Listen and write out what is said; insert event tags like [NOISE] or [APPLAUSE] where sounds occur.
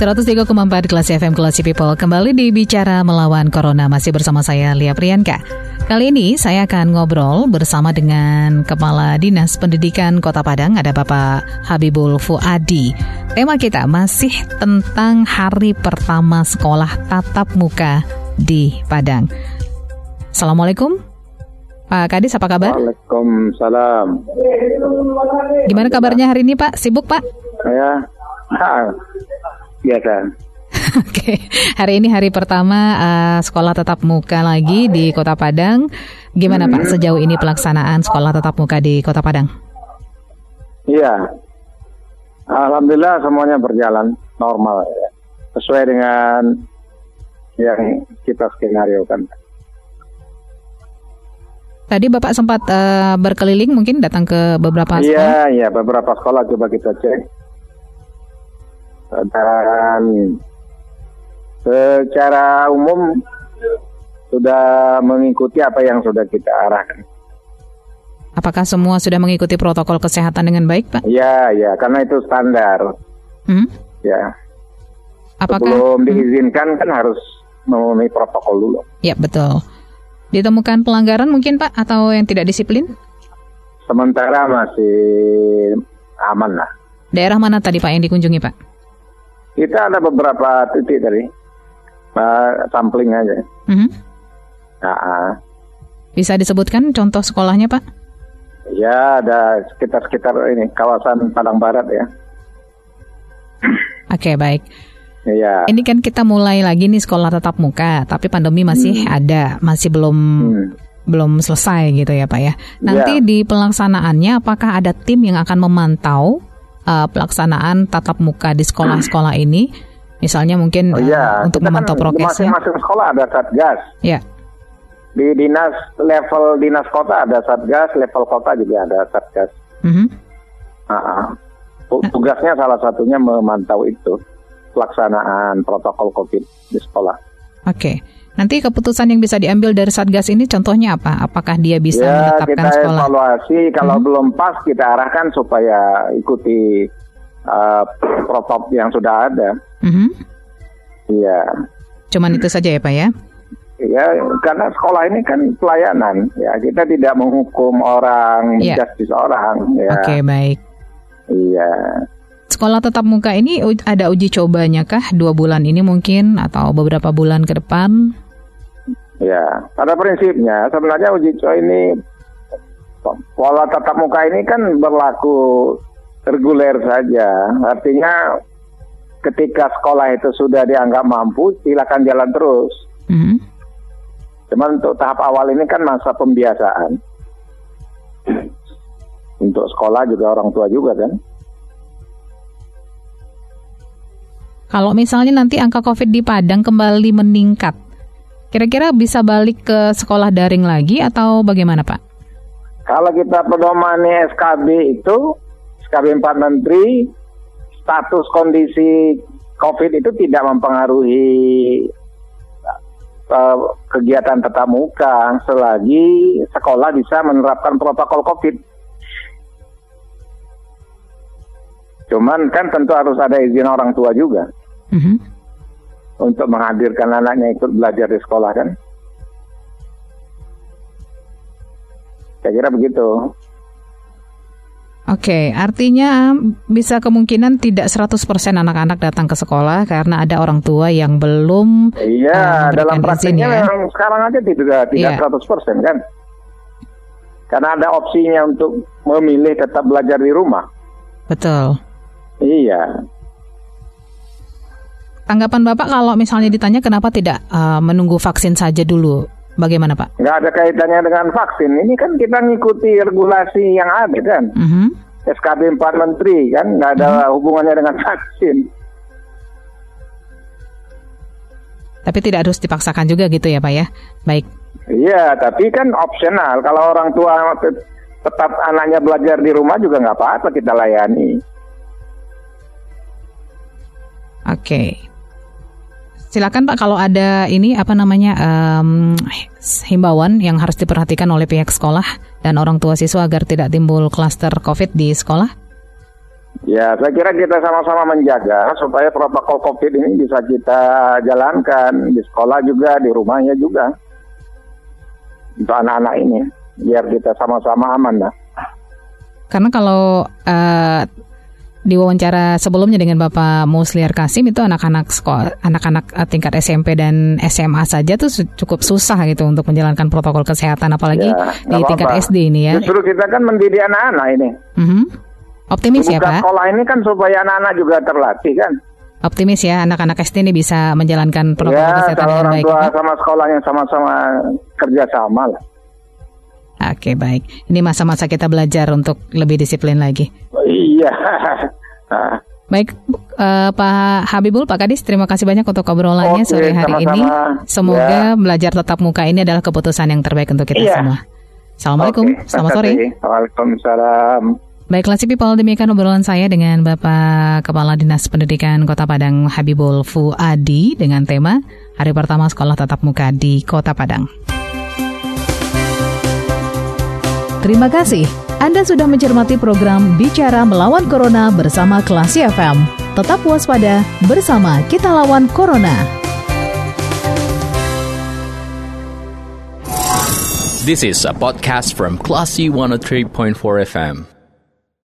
103,4 kelas FM Kelas People kembali di Bicara Melawan Corona masih bersama saya Lia Priyanka. Kali ini saya akan ngobrol bersama dengan Kepala Dinas Pendidikan Kota Padang ada Bapak Habibul Fuadi. Tema kita masih tentang hari pertama sekolah tatap muka di Padang. Assalamualaikum. Pak Kadis apa kabar? Waalaikumsalam. Gimana kabarnya hari ini Pak? Sibuk Pak? Saya biasa. Oke, hari ini hari pertama uh, sekolah tatap muka lagi di Kota Padang. Gimana hmm. Pak sejauh ini pelaksanaan sekolah tatap muka di Kota Padang? Iya, alhamdulillah semuanya berjalan normal, ya. sesuai dengan yang kita skenario kan. Tadi Bapak sempat uh, berkeliling mungkin datang ke beberapa sekolah? Iya, iya beberapa sekolah coba kita cek dan secara umum sudah mengikuti apa yang sudah kita arahkan. Apakah semua sudah mengikuti protokol kesehatan dengan baik, Pak? Ya, ya, karena itu standar. Hmm? Ya. Apakah sebelum hmm. diizinkan kan harus memenuhi protokol dulu. Ya, betul. Ditemukan pelanggaran mungkin, Pak, atau yang tidak disiplin? Sementara masih aman lah. Daerah mana tadi, Pak, yang dikunjungi, Pak? Kita ada beberapa titik tadi, uh, sampling aja. Mm -hmm. Nah, Bisa disebutkan contoh sekolahnya, Pak? Ya, ada sekitar-sekitar ini kawasan Padang Barat ya. Oke, okay, baik. Iya. Ini kan kita mulai lagi nih sekolah tatap muka, tapi pandemi masih hmm. ada, masih belum hmm. belum selesai gitu ya, Pak ya. Nanti ya. di pelaksanaannya apakah ada tim yang akan memantau uh, pelaksanaan tatap muka di sekolah-sekolah ini? Misalnya mungkin oh, iya. uh, untuk memantau kan prokesnya. Masing-masing sekolah ada satgas. Ya. Di dinas level dinas kota ada satgas, level kota juga ada satgas. Mm -hmm. tugasnya salah satunya memantau itu pelaksanaan protokol COVID di sekolah. Oke. Okay. Nanti keputusan yang bisa diambil dari Satgas ini contohnya apa? Apakah dia bisa ya, menetapkan kita sekolah? evaluasi kalau hmm. belum pas kita arahkan supaya ikuti uh, protokol yang sudah ada. Hmm. Iya. Cuman itu saja ya Pak ya? Ya, karena sekolah ini kan pelayanan, ya kita tidak menghukum orang, ya. menjustis orang. Ya. Oke okay, baik. Iya. Sekolah tetap muka ini ada uji cobanya kah dua bulan ini mungkin atau beberapa bulan ke depan? Ya, pada prinsipnya sebenarnya uji coba ini pola tatap muka ini kan berlaku reguler saja. Artinya ketika sekolah itu sudah dianggap mampu, silakan jalan terus. Mm -hmm. Cuman untuk tahap awal ini kan masa pembiasaan. Untuk sekolah juga orang tua juga kan. Kalau misalnya nanti angka COVID di Padang kembali meningkat, kira-kira bisa balik ke sekolah daring lagi atau bagaimana Pak? Kalau kita pedomani SKB itu, SKB 4 Menteri, status kondisi COVID itu tidak mempengaruhi uh, kegiatan tetap muka selagi sekolah bisa menerapkan protokol COVID. Cuman kan tentu harus ada izin orang tua juga mm-hmm. untuk menghadirkan anaknya ikut belajar di sekolah kan. Saya kira begitu. Oke, artinya bisa kemungkinan tidak 100% anak-anak datang ke sekolah karena ada orang tua yang belum Iya, uh, dalam praktiknya ya. sekarang aja tidak tidak yeah. 100% kan. Karena ada opsinya untuk memilih tetap belajar di rumah. Betul. Iya. Tanggapan Bapak kalau misalnya ditanya kenapa tidak uh, menunggu vaksin saja dulu, bagaimana Pak? Nggak ada kaitannya dengan vaksin. Ini kan kita ngikuti regulasi yang ada kan. Uh -huh. SKB 4 Menteri kan, nggak ada uh -huh. hubungannya dengan [LAUGHS] vaksin. Tapi tidak harus dipaksakan juga gitu ya Pak ya? Baik. Iya, tapi kan opsional. Kalau orang tua tetap anaknya belajar di rumah juga nggak apa-apa kita layani. Oke. Silakan Pak kalau ada ini apa namanya um, himbauan yang harus diperhatikan oleh pihak sekolah dan orang tua siswa agar tidak timbul klaster COVID di sekolah. Ya, saya kira kita sama-sama menjaga supaya protokol COVID ini bisa kita jalankan di sekolah juga, di rumahnya juga. Untuk anak-anak ini, biar kita sama-sama aman lah. Karena kalau uh, di wawancara sebelumnya dengan Bapak Musliar Kasim itu anak-anak sekolah, anak-anak eh, tingkat SMP dan SMA saja tuh cukup susah gitu untuk menjalankan protokol kesehatan apalagi ya, di tingkat apa. SD ini ya. Justru kita kan mendidik anak-anak ini. Mm -hmm. Optimis Buka ya Pak? sekolah ini kan supaya anak-anak juga terlatih kan. Optimis ya anak-anak SD ini bisa menjalankan protokol ya, kesehatan dengan orang baik. tua ya? sama sekolahnya sama-sama kerjasama lah. Oke baik, ini masa-masa kita belajar untuk lebih disiplin lagi. Iya. [LAUGHS] Baik, uh, Pak Habibul, Pak Kadis, terima kasih banyak untuk obrolannya Oke, sore hari sama-sama. ini. Semoga ya. belajar tetap muka ini adalah keputusan yang terbaik untuk kita iya. semua. Assalamualaikum, Oke, selamat sore. Waalaikumsalam. Baiklah si people, demikian obrolan saya dengan Bapak Kepala Dinas Pendidikan Kota Padang Habibul Fuadi dengan tema Hari Pertama Sekolah Tatap Muka di Kota Padang. Terima kasih. Anda sudah mencermati program Bicara Melawan Corona bersama Klasi FM. Tetap waspada, bersama kita lawan Corona. This is a podcast from Classy 103.4 FM.